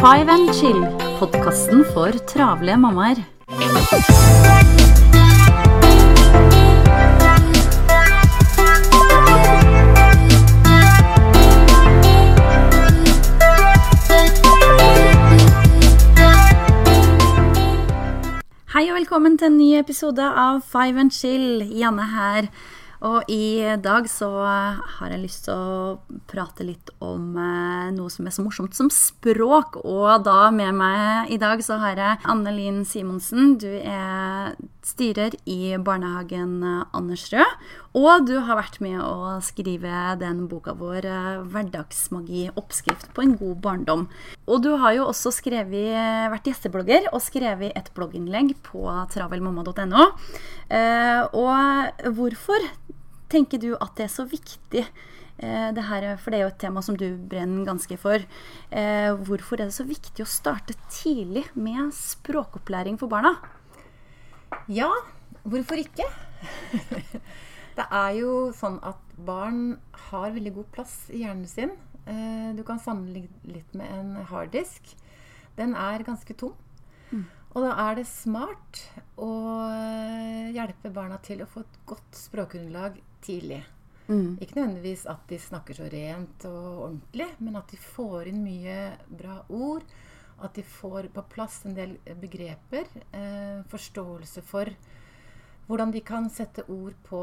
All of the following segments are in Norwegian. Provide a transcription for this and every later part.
Five and Chill, podkasten for travle mammaer. Hei og velkommen til en ny episode av Five and Chill. Janne her. Og i dag så har jeg lyst til å prate litt om eh, noe som er så morsomt som språk. Og da med meg i dag så har jeg Anne Linn Simonsen. Du er styrer i barnehagen Anders Andersrød. Og du har vært med å skrive den boka vår eh, 'Hverdagsmagi oppskrift på en god barndom'. Og du har jo også skrevet, vært gjesteblogger og skrevet et blogginnlegg på travelmamma.no. Eh, og hvorfor tenker du at det er så viktig? eh, Det her, for det er jo et tema som du brenner ganske for. Eh, hvorfor er det så viktig å starte tidlig med språkopplæring for barna? Ja, hvorfor ikke? det er jo sånn at barn har veldig god plass i hjernen sin. Eh, Du kan sammenligne litt med en harddisk. Den er ganske tom. Og da er det smart å eh, hjelpe barna til å få et godt språkgrunnlag tidlig. Ikke nødvendigvis at de snakker så rent og ordentlig, men at de får inn mye bra ord. At de får på plass en del begreper. Eh, forståelse for hvordan de kan sette ord på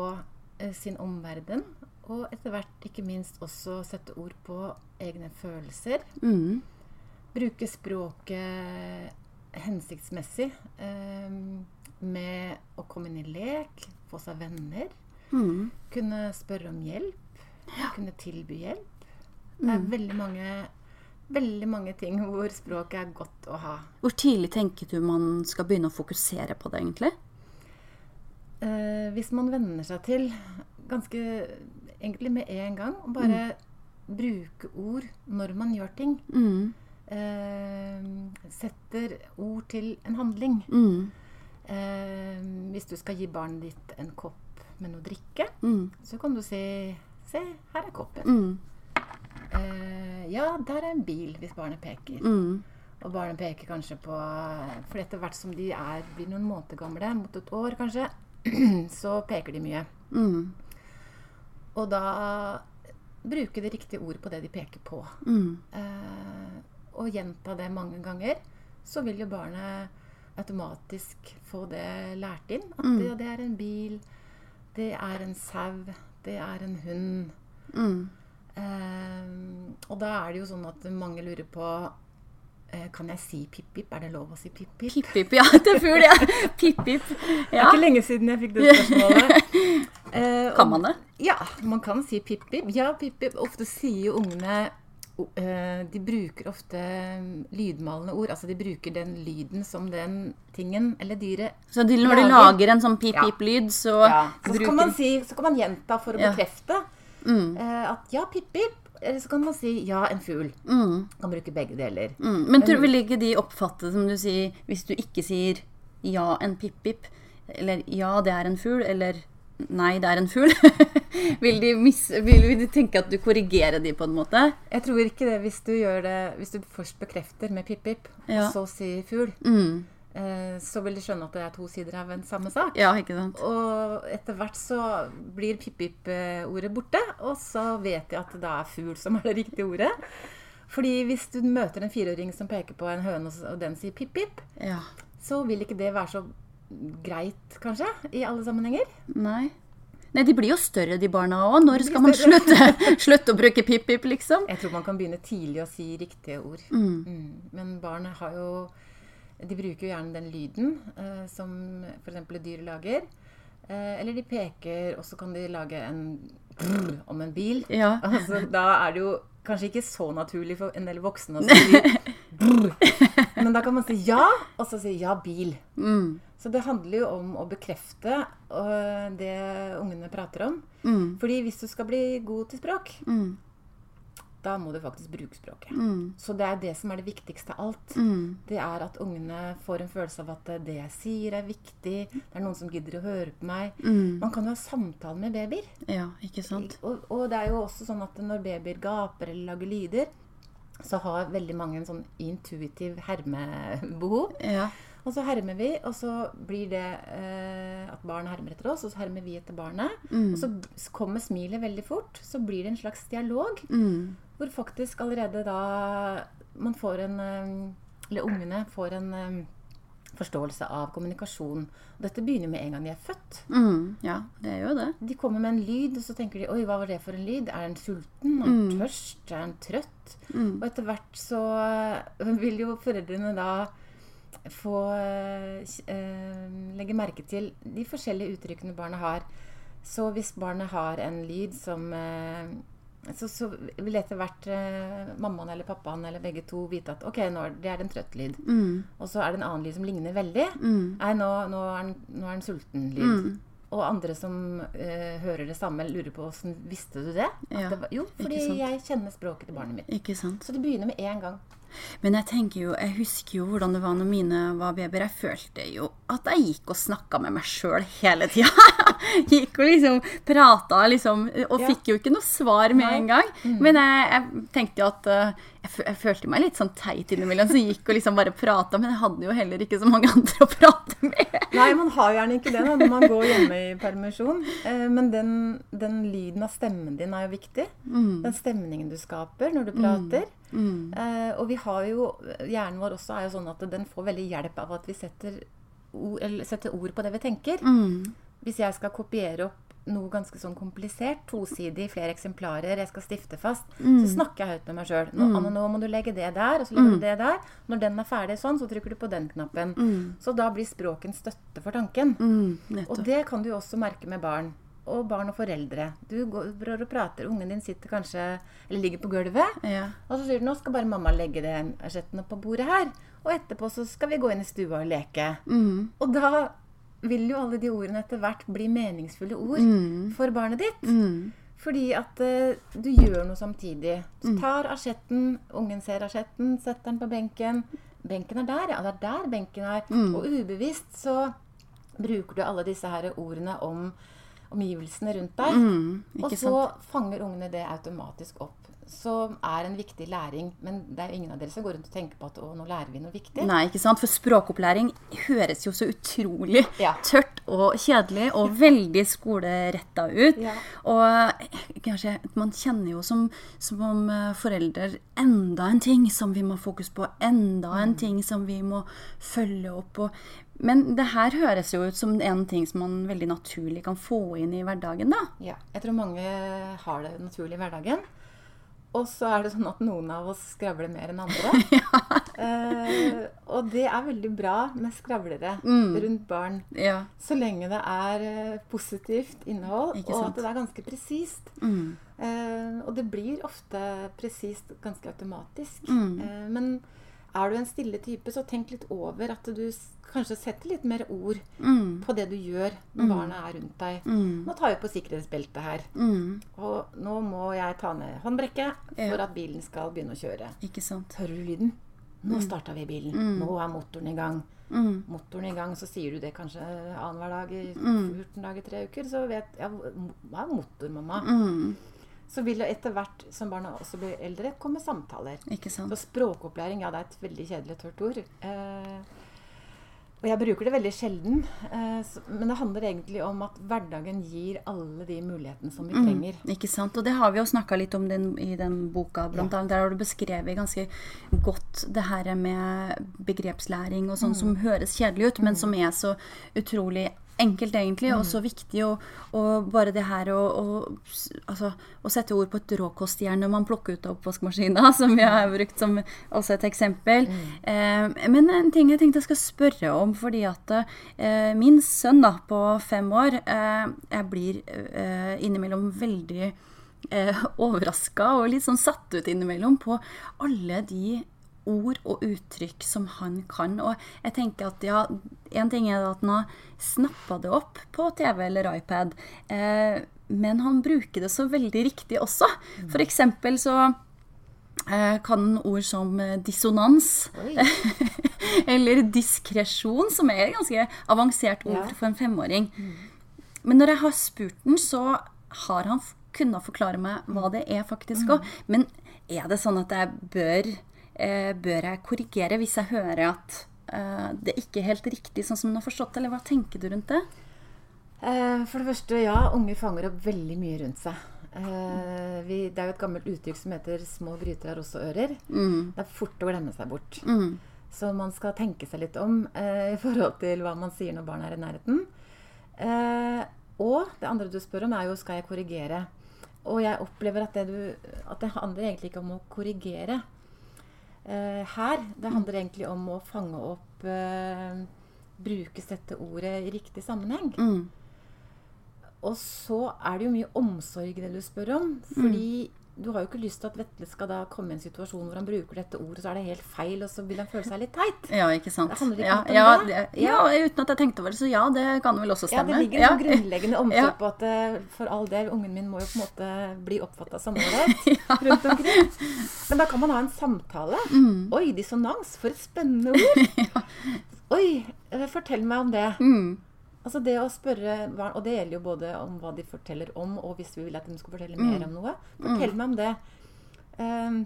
eh, sin omverden. Og etter hvert ikke minst også sette ord på egne følelser. Mm. Bruke språket hensiktsmessig. Eh, med å komme inn i lek, få seg venner. Mm. Kunne spørre om hjelp. Kunne tilby hjelp. Det er veldig mange, veldig mange ting hvor språket er godt å ha. Hvor tidlig tenker du man skal begynne å fokusere på det, egentlig? Eh, hvis man venner seg til ganske egentlig med en gang å bare bruke ord når man gjør ting. Mm. Eh, setter ord til en handling. Mm. Eh, hvis du skal gi barnet ditt en kopp med noe drikke, Mm. så kan du si Se, her er koppen. Mm. Eh, ja, der er en bil, hvis barnet peker. Mm. Og barnet peker kanskje på For etter hvert som de er, blir noen måneder gamle, mot et år kanskje, så peker de mye. Mm. Og da bruke det riktige ordet på det de peker på. Mm. Eh, og gjenta det mange ganger, så vil jo barnet automatisk få det lært inn. At Mm. det, det er en bil, det er en sau, det er en hund. Mm. Eh, og da er det jo sånn at mange lurer på eh, Kan jeg si pip-pip? Er det lov å si pip-pip? Pip-pip, ja. Til fugl, ja. Pip-pip. Det er ikke lenge siden jeg fikk det spørsmålet. Eh, Kan man det? Ja, man kan si pip-pip. Ja, pip-pip. Ofte sier jo ungene eh, De bruker ofte mm, lydmalende ord. Altså de bruker den lyden som den tingen eller dyret Så de, når de Lager- lager en sånn pip-pip-lyd, så ja. Så bruker kan man si, så kan man gjenta for å Ja. Mm. eh, at ja, pip-pip. Eller så kan man si ja, en fugl. Mm. Kan bruke begge deler. Mm. Men tror, vil ikke de oppfatte det som du sier, hvis du ikke sier ja, en pip-pip, eller ja, det er en fugl, eller nei, det er en fugl? vil, de vil, vil de tenke at du korrigerer de på en måte? Jeg tror ikke det hvis du det Hvis du først bekrefter med pip-pip, Ja. og så sier fugl, Mm. Eh, så vil de skjønne at det er to sider av en samme sak. Ja, ikke sant? Og etter hvert så blir pip-pip-ordet borte, og så vet de at det da er fugl som er det riktige ordet. Fordi hvis du møter en fireåring som peker på en høne, og den sier pip-pip, Ja. så vil ikke det være så greit, kanskje, i alle sammenhenger. Nei. Nei, de blir jo større, de barna òg. Når skal man slutte, slutte å bruke pip-pip, liksom? Jeg tror man kan begynne tidlig å si riktige ord. Mm. Mm. Men barn har jo De bruker jo gjerne den lyden eh, som f.eks. dyr lager. Eh, eller de peker, og så kan de lage en brrr om en bil. Ja. Altså, da er det jo kanskje ikke så naturlig for en del voksne å si brrr. Men da kan man si ja, og så si ja, bil. Mm. Så det handler jo om å bekrefte uh, det ungene prater om. Mm. Fordi hvis du skal bli god til språk, Mm. Da må du faktisk bruke språket. Mm. Så det er det som er det viktigste av alt. Mm. Det er at ungene får en følelse av at det jeg sier, er viktig. Det er noen som gidder å høre på meg. Mm. Man kan jo ha samtale med babyer. Ja, ikke sant? Og, og det er jo også sånn at når babyer gaper eller lager lyder, så har veldig mange en sånn intuitiv hermebehov. Ja. Og så hermer vi, og så blir det eh, at barnet hermer etter oss, og så hermer vi etter barnet. Mm. Og så kommer smilet veldig fort. Så blir det en slags dialog, Mm. Hvor faktisk allerede da man får en eh, Eller ungene får en eh, forståelse av kommunikasjon. Dette begynner med en gang de er født. Mm. Ja, det jo det. De kommer med en lyd, og så tenker de Oi, hva var det for en lyd? Er den sulten? Er den tørst? Er den trøtt? Og etter hvert så eh, vil jo foreldrene da få eh, legge merke til de forskjellige uttrykkene barnet har. Så hvis barnet har en lyd som eh, så, så vil etter hvert eh, mammaen eller pappaen eller begge to vite at ok, nå det er en trøtt lyd. Mm. Og så er det en annen lyd som ligner veldig. Mm. Nei, nå, nå, er er den sulten lyd. Og andre som eh, hører det samme, lurer på åssen visste du det? Ja, det var, jo, fordi jeg kjenner språket til barnet mitt. Så det begynner med én gang. Men jeg tenker jo, jeg husker jo hvordan det var når mine var babyer. Jeg følte jo at jeg gikk og snakka med meg sjøl hele tida. gikk og liksom prata liksom, og Ja. fikk jo ikke noe svar med Nei. en gang. Men jeg, jeg tenkte jo at eh, jeg, fø- jeg følte meg litt sånn teit innimellom, så jeg gikk og liksom bare prata. Men jeg hadde jo heller ikke så mange andre å prate med. Nei, man har gjerne ikke det da, når man går hjemme i permisjon. Eh, men den, den lyden av stemmen din er jo viktig. Den stemningen du skaper når du prater. Eh, og vi har jo Hjernen vår også er jo sånn at den får veldig hjelp av at vi setter ord, eller setter ord på det vi tenker. Hvis jeg skal kopiere opp noe ganske sånn komplisert, tosidig, flere eksemplarer, jeg skal stifte fast, så snakker jeg høyt med meg sjøl. Nå, Anne, nå må du legge det der, og så legger du det der. Når den er ferdig sånn, så trykker du på den knappen. Så da blir språken støtte for tanken. Mm, Og det kan du jo også merke med barn. Og barn og foreldre. Du går og prater, ungen din sitter kanskje Eller ligger på gulvet. Ja. Og så sier du 'nå skal bare mamma legge den asjetten på bordet her'. Og etterpå så skal vi gå inn i stua og leke. Mm. Og da vil jo alle de ordene etter hvert bli meningsfulle ord Mm. for barnet ditt. Mm. Fordi at uh, du gjør noe samtidig. Du tar asjetten, ungen ser asjetten, setter den på benken. Benken er der, ja. Det er der benken er. Og ubevisst så bruker du alle disse her ordene om omgivelsene rundt deg. Mm. og så sant? fanger ungene det automatisk opp. Som er en viktig læring. Men det er jo ingen av dere som går rundt og tenker på at å, nå lærer vi noe viktig. Nei, ikke sant? For språkopplæring høres jo så utrolig Ja. tørt og kjedelig og veldig skoleretta ut. Ja. Og kanskje man kjenner jo som, som om eh, forelder enda en ting som vi må fokusere fokus på, enda en Mm. ting som vi må følge opp. Og, men det her høres jo ut som en ting som man veldig naturlig kan få inn i hverdagen, da. Ja, jeg tror mange har det naturlig i hverdagen. Og så er det sånn at noen av oss skravler mer enn andre. eh, og det er veldig bra med skravlere Mm. rundt barn. Ja. Så lenge det er eh, positivt innhold, og at det er ganske presist. Mm. Eh, og det blir ofte presist ganske automatisk. Mm. Eh, men er du en stille type, så tenk litt over at du kanskje setter litt mer ord Mm. på det du gjør når barna er rundt deg. Mm. Nå tar vi på sikkerhetsbeltet her. Mm. Og nå må jeg ta ned håndbrekket Ja. for at bilen skal begynne å kjøre. Ikke sant. Hører du lyden? Nå starta vi bilen. Nå er motoren i gang. Mm. Motoren i gang, så sier du det kanskje annenhver dag i Mm. 14 dager, tre uker. Så vet jeg Hva er motor, mamma? Mm. Så vil det etter hvert som barna også blir eldre, komme samtaler. Ikke sant. Så språkopplæring, ja, det er et veldig kjedelig tørt ord. Eh, og jeg bruker det veldig sjelden. Eh, så, men det handler egentlig om at hverdagen gir alle de mulighetene som vi trenger. Ikke sant? Og det har vi jo snakka litt om den, i den boka, blant Ja. annet. Der har du beskrevet ganske godt det her med begrepslæring og sånn som høres kjedelig ut, men som er så utrolig enkelt, egentlig, og så viktig. Og, og bare det her å, altså, å sette ord på et råkostjern når man plukker ut av oppvaskmaskina, som vi har brukt som også et eksempel. Eh, men en ting jeg tenkte jeg skal spørre om, fordi at eh, min sønn da, på fem år eh, Jeg blir eh, innimellom veldig eh, overraska og litt sånn satt ut innimellom på alle de ord og uttrykk som han kan. Og jeg tenker at ja, en ting er at han har snappa det opp på TV eller iPad, eh, men han bruker det så veldig riktig også. For eksempel så eh, kan ord som eh, dissonans eller diskresjon, som er et ganske avansert ord Ja. for en femåring. Men når jeg har spurt den, så har han kunnet forklare meg hva det er faktisk òg. Men er det sånn at jeg bør, bør jeg korrigere hvis jeg hører at eh, det ikke er helt riktig sånn som hun har forstått det, eller hva tenker du rundt det? Eh, For det første, ja, unge fanger opp veldig mye rundt seg. Eh, vi, det er jo et gammelt uttrykk som heter 'små gryter har også ører'. Det er fort å glemme seg bort. Så man skal tenke seg litt om eh, i forhold til hva man sier når barn er i nærheten. Eh, og det andre du spør om, er jo skal jeg korrigere. Og jeg opplever at det, du, at det handler egentlig ikke om å korrigere. Eh, her, det handler egentlig om å fange opp eh, Brukes dette ordet i riktig sammenheng? Mm. Og så er det jo mye omsorg i det du spør om. Fordi du har jo ikke lyst til at Vetle skal da komme i en situasjon hvor han bruker dette ordet, så er det helt feil, og så vil han føle seg litt teit. Ja, ikke sant? Det handler ikke ja, om ja, det. Ja. ja, uten at jeg tenkte over det, så ja, det kan vel også stemme. Ja, det ligger en sånn grunnleggende omsorg på at eh, for all del, ungen min må jo på en måte bli oppfatta som ålreit rundt omkring. Men da kan man ha en samtale. Mm. Oi, dissonans, for et spennende ord! Oi, eh, fortell meg om det. Mm. Altså det å spørre barn, Og det gjelder jo både om hva de forteller om, og hvis vi vil at de skal fortelle Mm. mer om noe. Fortell meg om det. Um,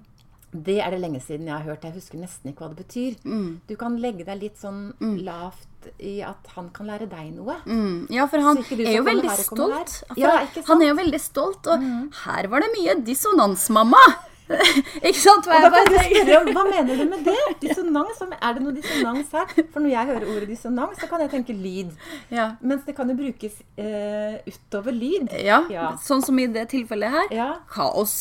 det er det lenge siden jeg har hørt. Jeg husker nesten ikke hva det betyr. Mm. Du kan legge deg litt sånn lavt i at han kan lære deg noe. Mm. Ja, for han er jo veldig stolt. Ja? Mm. han er jo veldig stolt, og her var det mye dissonans, mamma! ikke sant? Hva Og da kan du spørre om, Hva mener du med det? Dissonans? Er det noe dissonans her? For når jeg hører ordet dissonans, så kan jeg tenke lyd. Ja. Mens det kan jo brukes eh, utover lyd. Ja, Ja. sånn som i det tilfellet her. Ja. Kaos.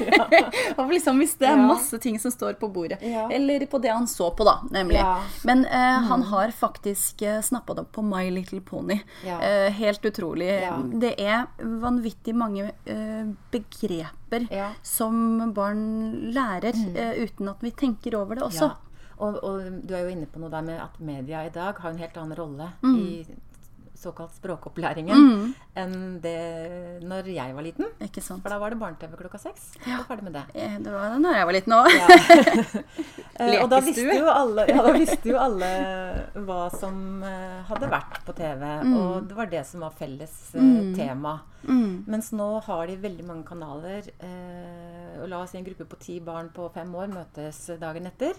og liksom hvis det er masse ting som står på bordet. Eller på det han så på, da, nemlig. Mm. Men eh, han har faktisk eh, snappa det opp på My Little Pony. Eh, helt utrolig. Det er vanvittig mange eh, begreper Ja. Mm. som barn lærer eh, uten at vi tenker over det også. Ja. Og, og du er jo inne på noe der med at media i dag har en helt annen rolle Mm. i såkalt språkopplæringen enn det når jeg var liten. Ikke sant? For da var det barne-TV klokka seks. Og ferdig med det. Eh, Det var det når jeg var liten òg. Ja. Eh, og da visste, alle, ja, da visste jo alle hva som eh, hadde vært på TV. Mm. Og det var det som var felles mm. tema. Mm. Mens nå har de veldig mange kanaler. Eh, la oss si en gruppe på ti barn på fem år møtes dagen etter.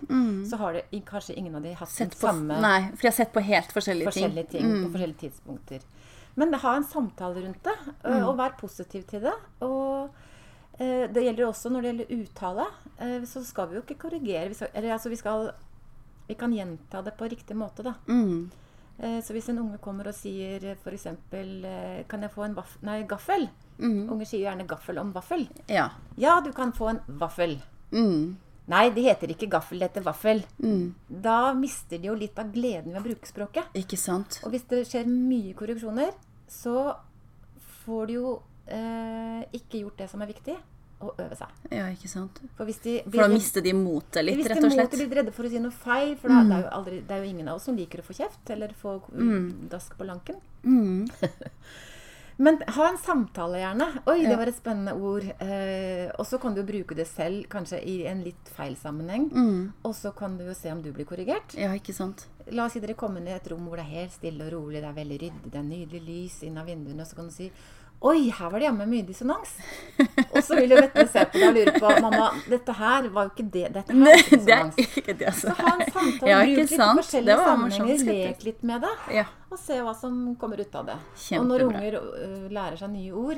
Så har det kanskje ingen av de hatt Mm. Sett den på, samme nei, for de har sett på helt forskjellige, forskjellige ting Mm. på forskjellige tidspunkter. Men ha en samtale rundt det, og, Mm. og vær positiv til det. Og eh, det gjelder også når det gjelder uttale. eh, så skal vi jo ikke korrigere. Vi skal, eller altså vi skal Vi kan gjenta det på riktig måte, da. Mm. Eh, så hvis en unge kommer og sier f.eks.: Kan jeg få en nei, gaffel? Mm. Unger sier jo gjerne gaffel om vaffel. Ja. Ja, du kan få en vaffel. Mm. Nei, det heter ikke gaffel, det heter vaffel. Mm. Da mister de jo litt av gleden ved å bruke språket. Ikke sant? Og hvis det skjer mye korreksjoner, så får de jo eh, ikke gjort det som er viktig, å øve seg. Ja, ikke sant? For de For da mister de motet litt, rett og slett. Hvis de blir redde for å si noe feil, for da, det, er aldri, det er jo ingen av oss som liker å få kjeft eller få mm. dask på lanken. Mm. Men ha en samtale, gjerne. Oi, det var et spennende ord. Eh, og så kan du bruke det selv, kanskje i en litt feil sammenheng. Mm. Og så kan du jo se om du blir korrigert. Ja, ikke sant? La oss si dere kommer ned i et rom hvor det er helt stille og rolig, det er veldig ryddig, det er nydelig lys inn av vinduene, og så kan du si Oi, her var det jammen mye dissonans. Og så vil jo Vetle se på deg og lure på Mamma, dette her var jo ikke det. Dette her var ikke Det er ikke det, altså. Så ha en samtale, Ja, bruk litt sant? Forskjellige sammenhenger, lek litt med det, Ja. og se hva som kommer ut av det. Kjempebra. Og når unger uh, lærer seg nye ord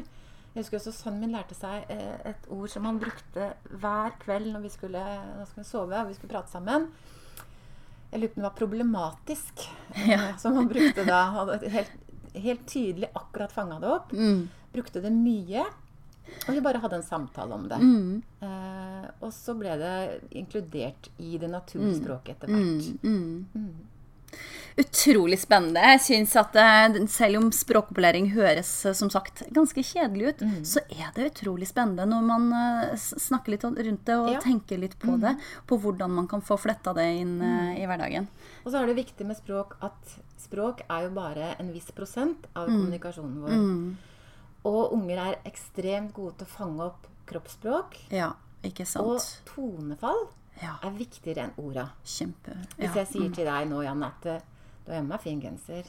Jeg husker også sønnen min lærte seg eh, et ord som han brukte hver kveld når vi skulle, når vi skulle sove og vi skulle prate sammen. Jeg lurer på om det var problematisk, Ja. som han brukte da. Hadde helt, helt tydelig akkurat fanga det opp. Mm. Brukte det mye. Og vi bare hadde en samtale om det. Mm. Eh, og så ble det inkludert i det naturlige språket etter hvert. Mm. Mm. Utrolig spennende. Jeg syns at eh, selv om språkopplæring høres eh, som sagt ganske kjedelig ut, Mm. så er det utrolig spennende når man eh, snakker litt rundt det og Ja. Mm. tenker litt på det. På hvordan man kan få fletta det inn mm. i hverdagen. Og så er det viktig med språk at språk er jo bare en viss prosent av Mm. kommunikasjonen vår. Og unger er ekstremt gode til å fange opp kroppsspråk. Ja, ikke sant. Og tonefall Ja, er viktigere enn orda. kjempe. Hvis jeg sier til deg nå, Jan, at du har hjemme meg fin genser.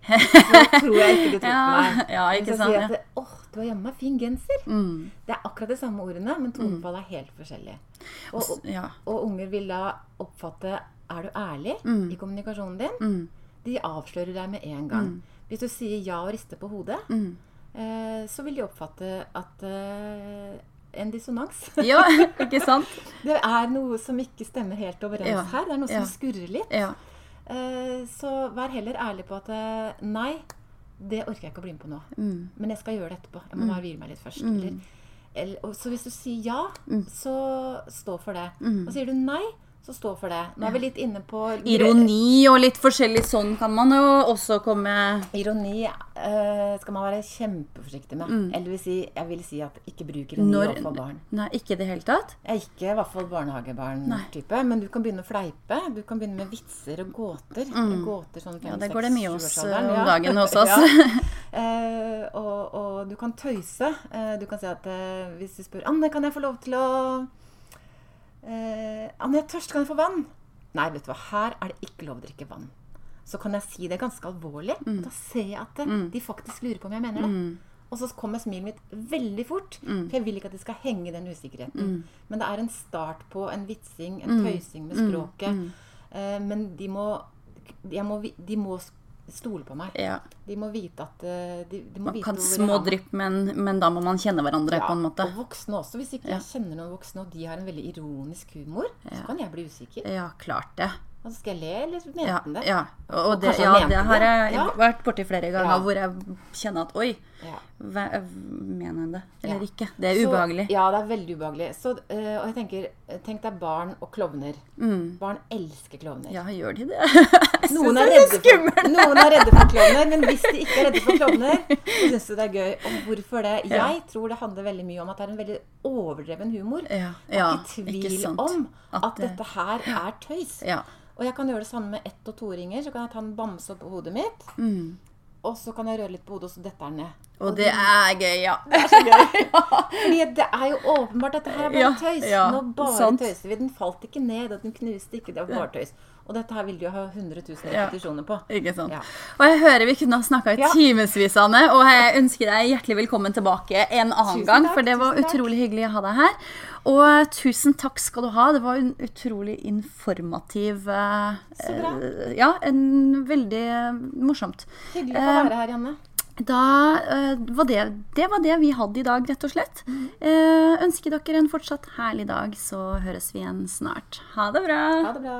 så tror jeg ikke du tror Ja, meg. ja, ikke sant, sier at åh, du har jammen meg fin genser. Mm. Det er akkurat de samme ordene, men tonefallet er helt forskjellig. Og, og, Ja. og unger vil da oppfatte er du ærlig i kommunikasjonen din. Mm. De avslører deg med en gang. Hvis du sier ja og rister på hodet, Mm. eh, så vil de oppfatte at eh, en dissonans. ja, ikke sant? Det er noe som ikke stemmer helt overens Ja, her. Det er noe som ja. skurrer litt. Ja. Eh, så vær heller ærlig på at eh, nei, det orker jeg ikke å bli med på nå. Mm. Men jeg skal gjøre det etterpå. Jeg må bare hvile meg litt først. Eller, eller, og, så hvis du sier ja, Mm. så stå for det. Og sier du nei, så stå for det. Nå er vi litt inne på Ironi og litt forskjellig sånn kan man jo også komme Ironi eh, skal man være kjempeforsiktig med. Eller vil si, jeg vil si at ikke bruk ironi Mm. Når- overfor barn. Nei, ikke i det hele tatt? Jeg er ikke i hvert fall barnehagebarn-type, men du kan begynne å fleipe. Du kan begynne med vitser og gåter. Gåter sånn fem, Ja, det går det mye sjuårsalderen, eh, om ja. dagen hos oss. Ja. uh, og, og du kan tøyse. Uh, du kan si at uh, hvis du spør Anne, kan jeg få lov til å eh, Anne, jeg er tørst, kan jeg få vann? Nei, vet du hva, her er det ikke lov å drikke vann. Så kan jeg si det ganske alvorlig. Mm. Da ser jeg at eh, de faktisk lurer på om jeg mener det. Og så kommer smilet mitt veldig fort, Mm. for jeg vil ikke at de skal henge den usikkerheten. Men det er en start på en vitsing, Mm. en tøysing med språket. Eh, men de må, jeg må, de må stole på meg. Ja. De må vite at eh, de, de må Man vite kan hvor små drypp, men, men da må man kjenne hverandre Ja, på en måte. Og voksne også. Hvis ikke jeg kjenner noen voksne, og de har en veldig ironisk humor, så kan jeg bli usikker. Ja, klart det. Altså, skal jeg le, eller mente Ja, han det? ja. Og, og det, ja, det har jeg Ja. vært borti flere ganger Ja. hvor jeg kjenner at oi, Ja. hva, mener han det eller Ja. ikke? Det er Så- ubehagelig. Ja, det er veldig ubehagelig. Så, øh, og jeg tenker, tenk deg barn og klovner. Barn elsker klovner. Mm. Ja, gjør de det? Noen, er det er for, noen er redde for klovner, men hvis de ikke er redde for klovner, så syns de det er gøy. Og hvorfor det? Ja. Jeg tror det handler veldig mye om at det er en veldig overdreven humor. Ja, ja, ikke tvil ikke om at, At dette her er tøys. Ja. Og jeg kan gjøre det samme med ett- og toringer. Så kan jeg ta en bamse opp på hodet mitt, Mm. og så kan jeg røre litt på hodet, og så detter den ned. Og det er gøy, ja. Fordi det er jo åpenbart at dette her er bare Ja, tøys. ja, Nå bare sant. tøyser vi. Den falt ikke ned, og den knuste ikke. Det var bare tøys. Og dette her vil du ha 100 000 Ja. repetisjoner på. Ikke sant. Og jeg hører vi kunne ha snakka i timevis, Anne. Og jeg ønsker deg hjertelig velkommen tilbake en annen takk, gang. For det var takk. utrolig hyggelig å ha deg her. Og tusen takk skal du ha. Det var en utrolig informativ eh, Så bra. eh, Ja, en veldig eh, morsomt. Hyggelig å være her, Janne. Da uh, var det, det var det vi hadde i dag, rett og slett. Eh, ønsker dere en fortsatt herlig dag, så høres vi igjen snart. Ha det bra. Ha det bra.